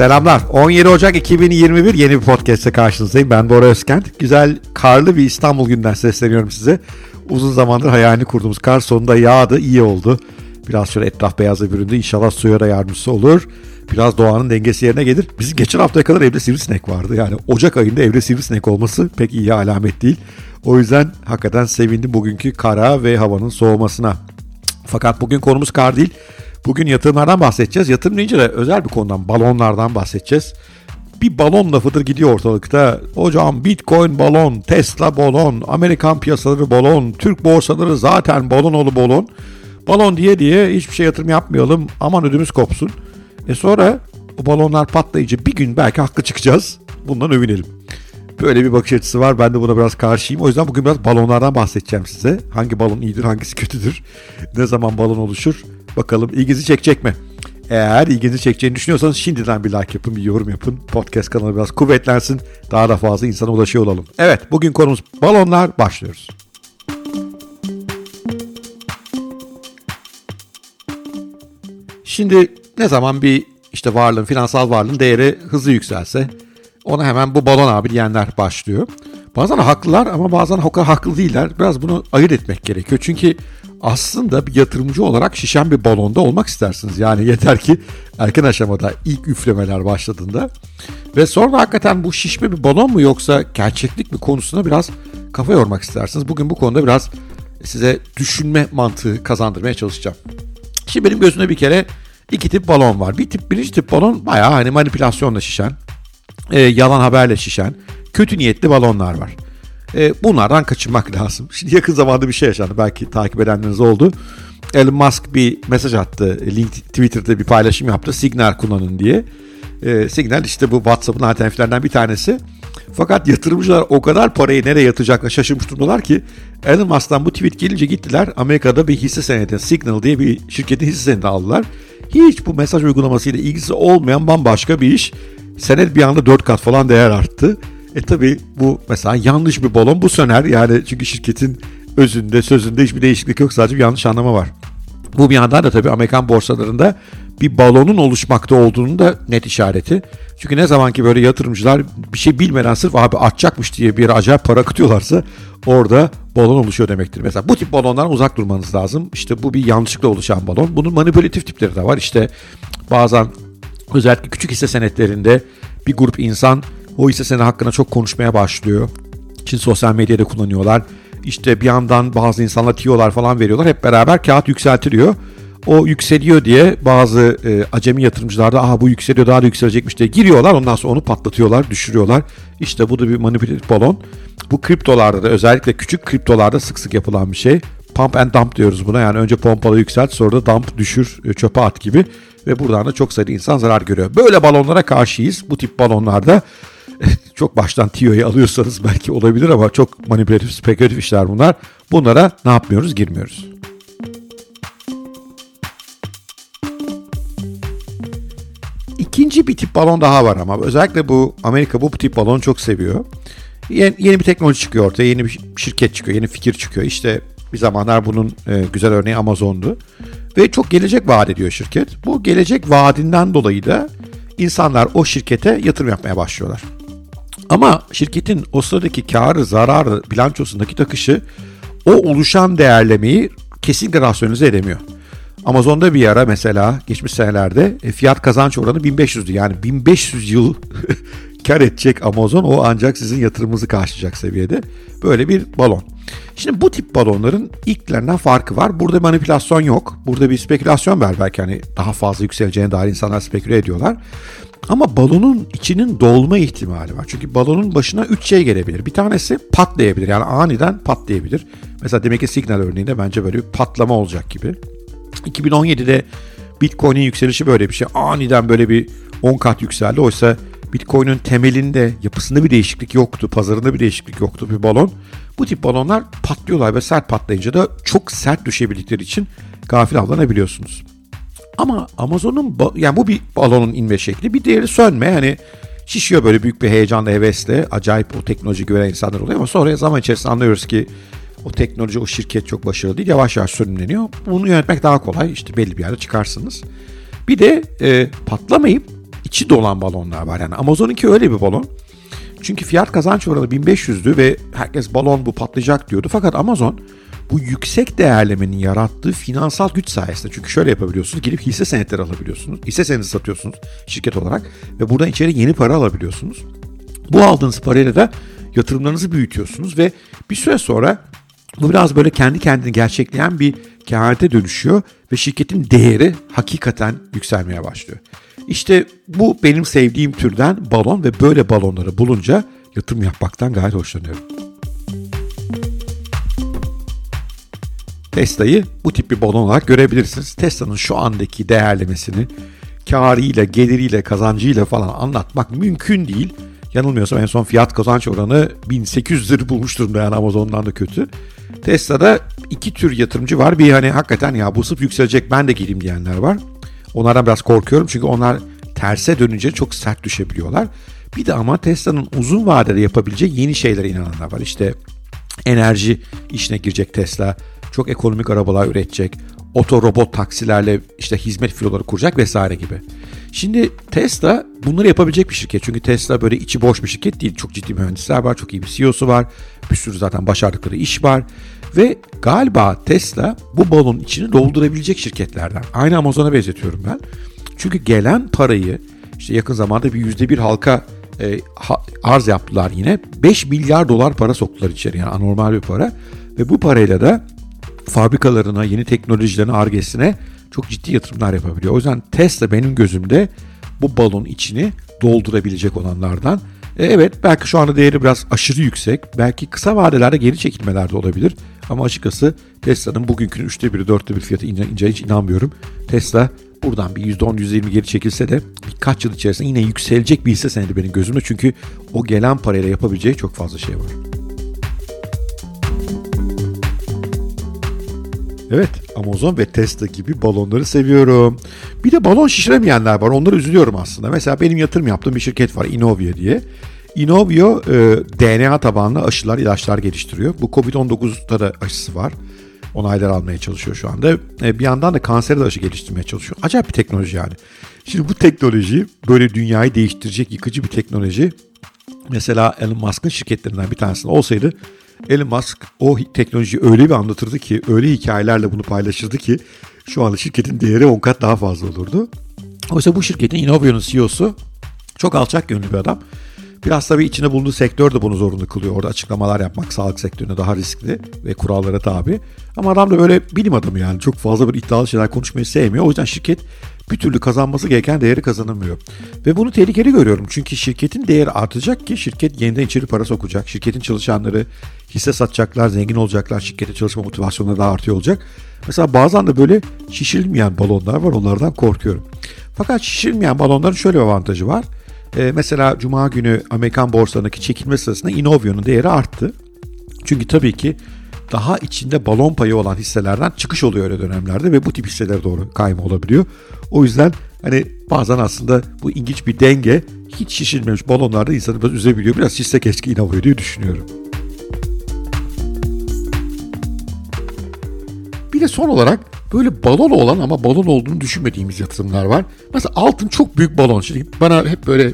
Selamlar. 17 Ocak 2021 yeni bir podcast'te karşınızdayım. Ben Bora Özkent. Güzel karlı bir İstanbul günden sesleniyorum size. Uzun zamandır hayalini kurduğumuz kar sonunda yağdı, iyi oldu. Biraz şöyle etraf beyaza büründü. İnşallah suya da yardımcısı olur. Biraz doğanın dengesi yerine gelir. Bizim geçen haftaya kadar evde sivrisinek vardı. Yani Ocak ayında evde sivrisinek olması pek iyi alamet değil. O yüzden hakikaten sevindim bugünkü kara ve havanın soğumasına. Fakat bugün konumuz kar değil. Bugün yatırımlardan bahsedeceğiz. Yatırım deyince de özel bir konudan, balonlardan bahsedeceğiz. Bir balon lafıdır gidiyor ortalıkta. Hocam Bitcoin balon, Tesla balon, Amerikan piyasaları balon, Türk borsaları zaten balon olu balon. Balon diye diye hiçbir şey yatırım yapmayalım. Aman ödümüz kopsun. E sonra o balonlar patlayınca bir gün belki haklı çıkacağız. Bundan övünelim. Böyle bir bakış açısı var. Ben de buna biraz karşıyım. O yüzden bugün biraz balonlardan bahsedeceğim size. Hangi balon iyidir, hangisi kötüdür? Ne zaman balon oluşur? Bakalım ilginizi çekecek mi? Eğer ilginizi çekeceğini düşünüyorsanız şimdiden bir like yapın, bir yorum yapın. Podcast kanalı biraz kuvvetlensin. Daha da fazla insana ulaşıyor olalım. Evet, bugün konumuz balonlar. Başlıyoruz. Şimdi ne zaman bir işte varlığın, finansal varlığın değeri hızlı yükselse ona hemen bu balon abi diyenler başlıyor. Bazen haklılar ama bazen haklı değiller. Biraz bunu ayırt etmek gerekiyor. Çünkü aslında bir yatırımcı olarak şişen bir balonda olmak istersiniz. Yani yeter ki erken aşamada ilk üflemeler başladığında ve sonra hakikaten bu şişme bir balon mu yoksa gerçeklik mi konusuna biraz kafa yormak istersiniz. Bugün bu konuda biraz size düşünme mantığı kazandırmaya çalışacağım. Şimdi benim gözümde bir kere iki tip balon var. Bir tip birinci tip balon bayağı hani manipülasyonla şişen, e, yalan haberle şişen, kötü niyetli balonlar var. E, bunlardan kaçınmak lazım. Şimdi yakın zamanda bir şey yaşandı. Belki takip edenleriniz oldu. Elon Musk bir mesaj attı. Link, Twitter'da bir paylaşım yaptı. Signal kullanın diye. E, Signal işte bu WhatsApp'ın alternatiflerinden bir tanesi. Fakat yatırımcılar o kadar parayı nereye yatacakla şaşırmış durumdalar ki Elon Musk'tan bu tweet gelince gittiler Amerika'da bir hisse senedi Signal diye bir şirketin hisse senedi aldılar. Hiç bu mesaj uygulamasıyla ilgisi olmayan bambaşka bir iş. Senet bir anda 4 kat falan değer arttı. E tabi bu mesela yanlış bir balon bu söner yani çünkü şirketin özünde sözünde hiçbir değişiklik yok sadece bir yanlış anlama var. Bu bir yandan da tabii Amerikan borsalarında bir balonun oluşmakta olduğunu da net işareti. Çünkü ne zaman ki böyle yatırımcılar bir şey bilmeden sırf abi artacakmış diye bir acayip para akıtıyorlarsa orada balon oluşuyor demektir. Mesela bu tip balonlardan uzak durmanız lazım. İşte bu bir yanlışlıkla oluşan balon. Bunun manipülatif tipleri de var. İşte bazen özellikle küçük hisse senetlerinde bir grup insan o hisse senedi hakkında çok konuşmaya başlıyor. Şimdi sosyal medyada kullanıyorlar. İşte bir yandan bazı insanlar tiyolar falan veriyorlar. Hep beraber kağıt yükseltiliyor. O yükseliyor diye bazı e, acemi yatırımcılar da aha bu yükseliyor daha da yükselecekmiş diye giriyorlar. Ondan sonra onu patlatıyorlar, düşürüyorlar. İşte bu da bir manipülatif balon. Bu kriptolarda da özellikle küçük kriptolarda sık sık yapılan bir şey. Pump and dump diyoruz buna. Yani önce pompala yükselt sonra da dump düşür, e, çöpe at gibi. Ve buradan da çok sayıda insan zarar görüyor. Böyle balonlara karşıyız. Bu tip balonlarda çok baştan tiyoyu alıyorsanız belki olabilir ama çok manipülatif, spekülatif işler bunlar. Bunlara ne yapmıyoruz? Girmiyoruz. İkinci bir tip balon daha var ama özellikle bu Amerika bu tip balonu çok seviyor. Yeni, yeni bir teknoloji çıkıyor ortaya, yeni bir şirket çıkıyor, yeni fikir çıkıyor. İşte bir zamanlar bunun e, güzel örneği Amazon'du. Ve çok gelecek vaat ediyor şirket. Bu gelecek vaadinden dolayı da insanlar o şirkete yatırım yapmaya başlıyorlar. Ama şirketin o sıradaki karı, zararı, bilançosundaki takışı o oluşan değerlemeyi kesinlikle rasyonize edemiyor. Amazon'da bir ara mesela geçmiş senelerde e, fiyat kazanç oranı 1500'dü. Yani 1500 yıl kar edecek Amazon o ancak sizin yatırımınızı karşılayacak seviyede. Böyle bir balon. Şimdi bu tip balonların ilklerinden farkı var. Burada manipülasyon yok. Burada bir spekülasyon var belki hani daha fazla yükseleceğine dair insanlar speküle ediyorlar. Ama balonun içinin dolma ihtimali var. Çünkü balonun başına üç şey gelebilir. Bir tanesi patlayabilir. Yani aniden patlayabilir. Mesela demek ki Signal örneğinde bence böyle bir patlama olacak gibi. 2017'de Bitcoin'in yükselişi böyle bir şey. Aniden böyle bir 10 kat yükseldi. Oysa Bitcoin'in temelinde, yapısında bir değişiklik yoktu. Pazarında bir değişiklik yoktu bir balon. Bu tip balonlar patlıyorlar ve sert patlayınca da çok sert düşebildikleri için gafil avlanabiliyorsunuz. Ama Amazon'un yani bu bir balonun inme şekli. Bir diğeri sönme. Hani şişiyor böyle büyük bir heyecanla, hevesle. Acayip o teknoloji gören insanlar oluyor ama sonra zaman içerisinde anlıyoruz ki o teknoloji, o şirket çok başarılı değil. Yavaş yavaş sönümleniyor. Bunu yönetmek daha kolay. İşte belli bir yerde çıkarsınız. Bir de e, patlamayıp içi dolan balonlar var. Yani Amazon'unki öyle bir balon. Çünkü fiyat kazanç oranı 1500'dü ve herkes balon bu patlayacak diyordu. Fakat Amazon bu yüksek değerlemenin yarattığı finansal güç sayesinde çünkü şöyle yapabiliyorsunuz gidip hisse senetleri alabiliyorsunuz. Hisse senedi satıyorsunuz şirket olarak ve buradan içeri yeni para alabiliyorsunuz. Bu aldığınız parayla da yatırımlarınızı büyütüyorsunuz ve bir süre sonra bu biraz böyle kendi kendini gerçekleyen bir kehanete dönüşüyor ve şirketin değeri hakikaten yükselmeye başlıyor. İşte bu benim sevdiğim türden balon ve böyle balonları bulunca yatırım yapmaktan gayet hoşlanıyorum. Tesla'yı bu tip bir balon olarak görebilirsiniz. Tesla'nın şu andaki değerlemesini karıyla, geliriyle, kazancıyla falan anlatmak mümkün değil. Yanılmıyorsam en son fiyat kazanç oranı 1800 lira bulmuş durumda yani Amazon'dan da kötü. Tesla'da iki tür yatırımcı var. Bir hani hakikaten ya bu sırf yükselecek ben de gireyim diyenler var. Onlardan biraz korkuyorum çünkü onlar terse dönünce çok sert düşebiliyorlar. Bir de ama Tesla'nın uzun vadede yapabileceği yeni şeylere inananlar var. İşte enerji işine girecek Tesla, çok ekonomik arabalar üretecek, oto robot taksilerle işte hizmet filoları kuracak vesaire gibi. Şimdi Tesla bunları yapabilecek bir şirket. Çünkü Tesla böyle içi boş bir şirket değil. Çok ciddi mühendisler var, çok iyi bir CEO'su var. Bir sürü zaten başardıkları iş var. Ve galiba Tesla bu balonun içini doldurabilecek şirketlerden. Aynı Amazon'a benzetiyorum ben. Çünkü gelen parayı işte yakın zamanda bir yüzde bir halka e, ha, arz yaptılar yine. 5 milyar dolar para soktular içeri yani anormal bir para. Ve bu parayla da fabrikalarına, yeni teknolojilerine, argesine çok ciddi yatırımlar yapabiliyor. O yüzden Tesla benim gözümde bu balon içini doldurabilecek olanlardan. E, evet belki şu anda değeri biraz aşırı yüksek. Belki kısa vadelerde geri çekilmeler de olabilir. Ama açıkçası Tesla'nın bugünkünün üçte biri, dörtte bir fiyatı ince hiç inanmıyorum. Tesla buradan bir %10, %20 geri çekilse de birkaç yıl içerisinde yine yükselecek bir hisse senedi benim gözümde. Çünkü o gelen parayla yapabileceği çok fazla şey var. Evet Amazon ve Tesla gibi balonları seviyorum. Bir de balon şişiremeyenler var. Onları üzülüyorum aslında. Mesela benim yatırım yaptığım bir şirket var Inovio diye. Inovio e, DNA tabanlı aşılar, ilaçlar geliştiriyor. Bu Covid-19'da da aşısı var. Onaylar almaya çalışıyor şu anda. E, bir yandan da kansere de aşı geliştirmeye çalışıyor. Acayip bir teknoloji yani. Şimdi bu teknoloji böyle dünyayı değiştirecek yıkıcı bir teknoloji. Mesela Elon Musk'ın şirketlerinden bir tanesinde olsaydı Elon Musk o teknolojiyi öyle bir anlatırdı ki, öyle hikayelerle bunu paylaşırdı ki şu anda şirketin değeri 10 kat daha fazla olurdu. Oysa bu şirketin Innovio'nun CEO'su çok alçak gönüllü bir adam. Biraz tabii içine bulunduğu sektör de bunu zorunlu kılıyor. Orada açıklamalar yapmak sağlık sektörüne daha riskli ve kurallara tabi. Ama adam da böyle bilim adamı yani çok fazla bir iddialı şeyler konuşmayı sevmiyor. O yüzden şirket bir türlü kazanması gereken değeri kazanamıyor. Ve bunu tehlikeli görüyorum. Çünkü şirketin değeri artacak ki şirket yeniden içeri para sokacak. Şirketin çalışanları hisse satacaklar, zengin olacaklar, şirkete çalışma motivasyonları daha artıyor olacak. Mesela bazen de böyle şişirilmeyen balonlar var onlardan korkuyorum. Fakat şişirilmeyen balonların şöyle bir avantajı var. Ee, mesela Cuma günü Amerikan borsalarındaki çekilme sırasında Inovio'nun değeri arttı. Çünkü tabii ki daha içinde balon payı olan hisselerden çıkış oluyor öyle dönemlerde ve bu tip hisselere doğru kayma olabiliyor. O yüzden hani bazen aslında bu ilginç bir denge hiç şişirmemiş balonlarda insanı biraz üzebiliyor. Biraz hisse keşke Inovio diye düşünüyorum. Bir de son olarak böyle balon olan ama balon olduğunu düşünmediğimiz yatırımlar var. Mesela altın çok büyük balon. Şimdi bana hep böyle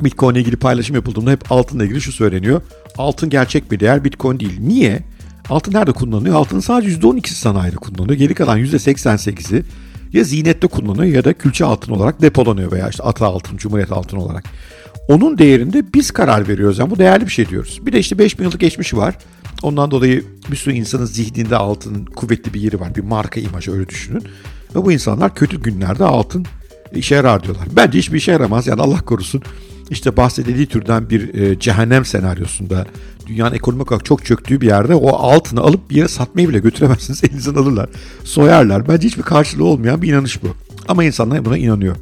Bitcoin ile ilgili paylaşım yapıldığında hep altınla ilgili şu söyleniyor. Altın gerçek bir değer, Bitcoin değil. Niye? Altın nerede kullanılıyor? Altın sadece %12'si sanayide kullanılıyor. Geri kalan %88'i ya ziynette kullanılıyor ya da külçe altın olarak depolanıyor veya işte ata altın, cumhuriyet altın olarak. Onun değerinde biz karar veriyoruz. Yani bu değerli bir şey diyoruz. Bir de işte 5000 yıllık geçmişi var. Ondan dolayı bir sürü insanın zihninde altının kuvvetli bir yeri var. Bir marka imajı öyle düşünün. Ve bu insanlar kötü günlerde altın işe yarar diyorlar. Bence hiçbir işe yaramaz. Yani Allah korusun işte bahsedildiği türden bir e, cehennem senaryosunda dünyanın ekonomik olarak çok çöktüğü bir yerde o altını alıp bir yere satmayı bile götüremezsiniz. Elinizden alırlar. Soyarlar. Bence hiçbir karşılığı olmayan bir inanış bu. Ama insanlar buna inanıyor.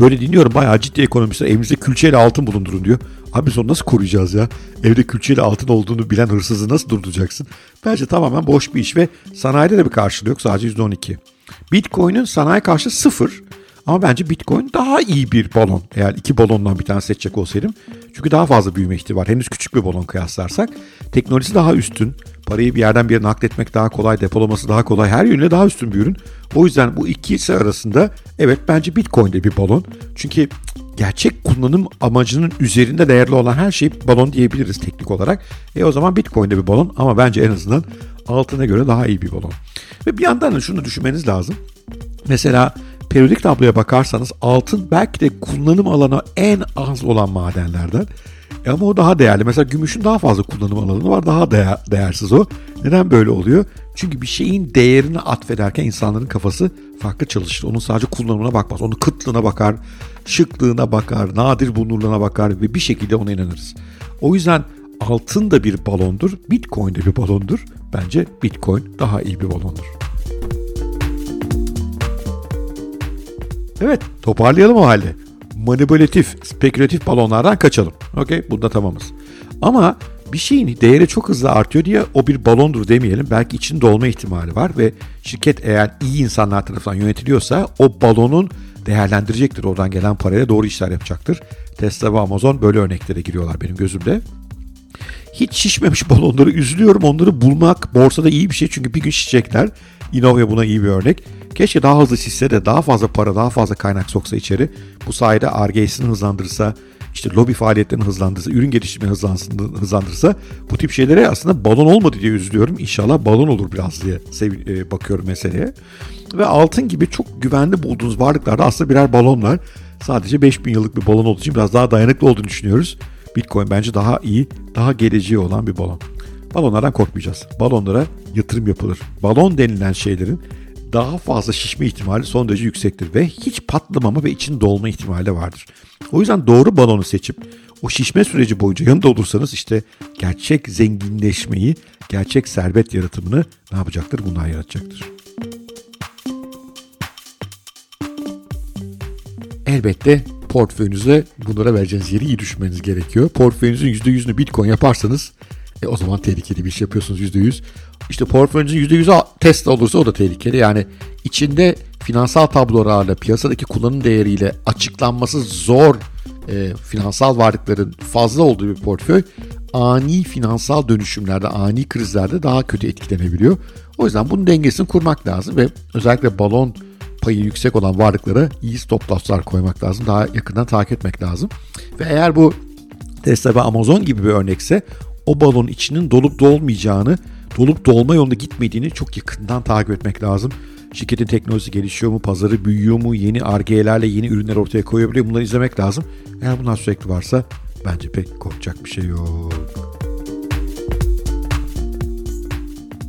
Böyle dinliyorum bayağı ciddi ekonomistler evimizde külçeyle altın bulundurun diyor. Abi biz onu nasıl koruyacağız ya? Evde külçeyle altın olduğunu bilen hırsızı nasıl durduracaksın? Bence tamamen boş bir iş ve sanayide de bir karşılığı yok sadece %12. Bitcoin'in sanayi karşı sıfır Ama bence Bitcoin daha iyi bir balon. Eğer iki balondan bir tane seçecek olsaydım. Çünkü daha fazla büyüme ihtimali var. Henüz küçük bir balon kıyaslarsak. Teknolojisi daha üstün. Parayı bir yerden bir yere nakletmek daha kolay. Depolaması daha kolay. Her yönüyle daha üstün bir ürün. O yüzden bu ikisi arasında evet bence Bitcoin de bir balon. Çünkü gerçek kullanım amacının üzerinde değerli olan her şey balon diyebiliriz teknik olarak. E o zaman Bitcoin de bir balon ama bence en azından altına göre daha iyi bir balon. Ve bir yandan da şunu düşünmeniz lazım. Mesela periyodik tabloya bakarsanız altın belki de kullanım alanı en az olan madenlerden. E ama o daha değerli. Mesela gümüşün daha fazla kullanım alanı var. Daha değer, değersiz o. Neden böyle oluyor? Çünkü bir şeyin değerini atfederken insanların kafası farklı çalışır. Onun sadece kullanımına bakmaz. Onun kıtlığına bakar, şıklığına bakar, nadir bulunurluğuna bakar ve bir şekilde ona inanırız. O yüzden altın da bir balondur, bitcoin de bir balondur. Bence bitcoin daha iyi bir balondur. Evet toparlayalım o halde. Manipülatif, spekülatif balonlardan kaçalım. Okey bunda tamamız. Ama bir şeyin değeri çok hızlı artıyor diye o bir balondur demeyelim. Belki içinde olma ihtimali var ve şirket eğer iyi insanlar tarafından yönetiliyorsa o balonun değerlendirecektir. Oradan gelen parayla doğru işler yapacaktır. Tesla ve Amazon böyle örneklere giriyorlar benim gözümde. Hiç şişmemiş balonları üzülüyorum. Onları bulmak borsada iyi bir şey çünkü bir gün şişecekler. Innova buna iyi bir örnek. Keşke daha hızlı şişse de daha fazla para, daha fazla kaynak soksa içeri. Bu sayede RG'sini hızlandırsa, işte lobi faaliyetlerini hızlandırsa, ürün geliştirmeyi hızlandırsa bu tip şeylere aslında balon olmadı diye üzülüyorum. İnşallah balon olur biraz diye sev- bakıyorum meseleye. Ve altın gibi çok güvenli bulduğunuz varlıklarda aslında birer balonlar. Sadece 5000 yıllık bir balon olduğu için biraz daha dayanıklı olduğunu düşünüyoruz. Bitcoin bence daha iyi, daha geleceği olan bir balon. Balonlardan korkmayacağız. Balonlara yatırım yapılır. Balon denilen şeylerin daha fazla şişme ihtimali son derece yüksektir ve hiç patlamama ve için dolma ihtimali de vardır. O yüzden doğru balonu seçip o şişme süreci boyunca yanında olursanız işte gerçek zenginleşmeyi, gerçek servet yaratımını ne yapacaktır? Bunlar yaratacaktır. Elbette portföyünüze bunlara vereceğiniz yeri iyi düşünmeniz gerekiyor. Portföyünüzün %100'ünü Bitcoin yaparsanız e, o zaman tehlikeli bir iş yapıyorsunuz %100. İşte portföyünüzün %100'ü Tesla olursa o da tehlikeli. Yani içinde finansal tablolarla piyasadaki kullanım değeriyle açıklanması zor e, finansal varlıkların fazla olduğu bir portföy ani finansal dönüşümlerde, ani krizlerde daha kötü etkilenebiliyor. O yüzden bunun dengesini kurmak lazım ve özellikle balon payı yüksek olan varlıklara iyi stop loss'lar koymak lazım. Daha yakından takip etmek lazım. Ve eğer bu Tesla ve Amazon gibi bir örnekse o balonun içinin dolup dolmayacağını, dolup dolma yolunda gitmediğini çok yakından takip etmek lazım. Şirketin teknolojisi gelişiyor mu, pazarı büyüyor mu, yeni RG'lerle yeni ürünler ortaya koyabiliyor bunları izlemek lazım. Eğer bunlar sürekli varsa bence pek korkacak bir şey yok.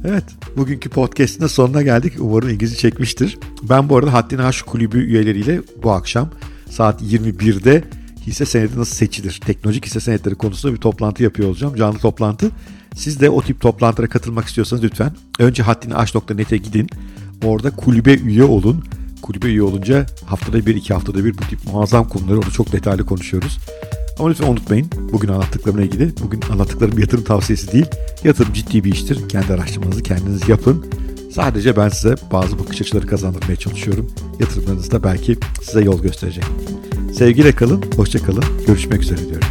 Evet, bugünkü podcast'ın sonuna geldik. Umarım ilginizi çekmiştir. Ben bu arada Haddini Aşk Kulübü üyeleriyle bu akşam saat 21'de hisse senedi nasıl seçilir? Teknolojik hisse senetleri konusunda bir toplantı yapıyor olacağım. Canlı toplantı. Siz de o tip toplantılara katılmak istiyorsanız lütfen önce haddiniaş.net'e gidin. Orada kulübe üye olun. Kulübe üye olunca haftada bir, iki haftada bir bu tip muazzam konuları orada çok detaylı konuşuyoruz. Ama lütfen unutmayın bugün anlattıklarımla ilgili. Bugün anlattıklarım yatırım tavsiyesi değil. Yatırım ciddi bir iştir. Kendi araştırmanızı kendiniz yapın. Sadece ben size bazı bakış açıları kazandırmaya çalışıyorum. Yatırımlarınızda belki size yol gösterecek. Sevgiyle kalın, hoşça kalın. Görüşmek üzere diyorum.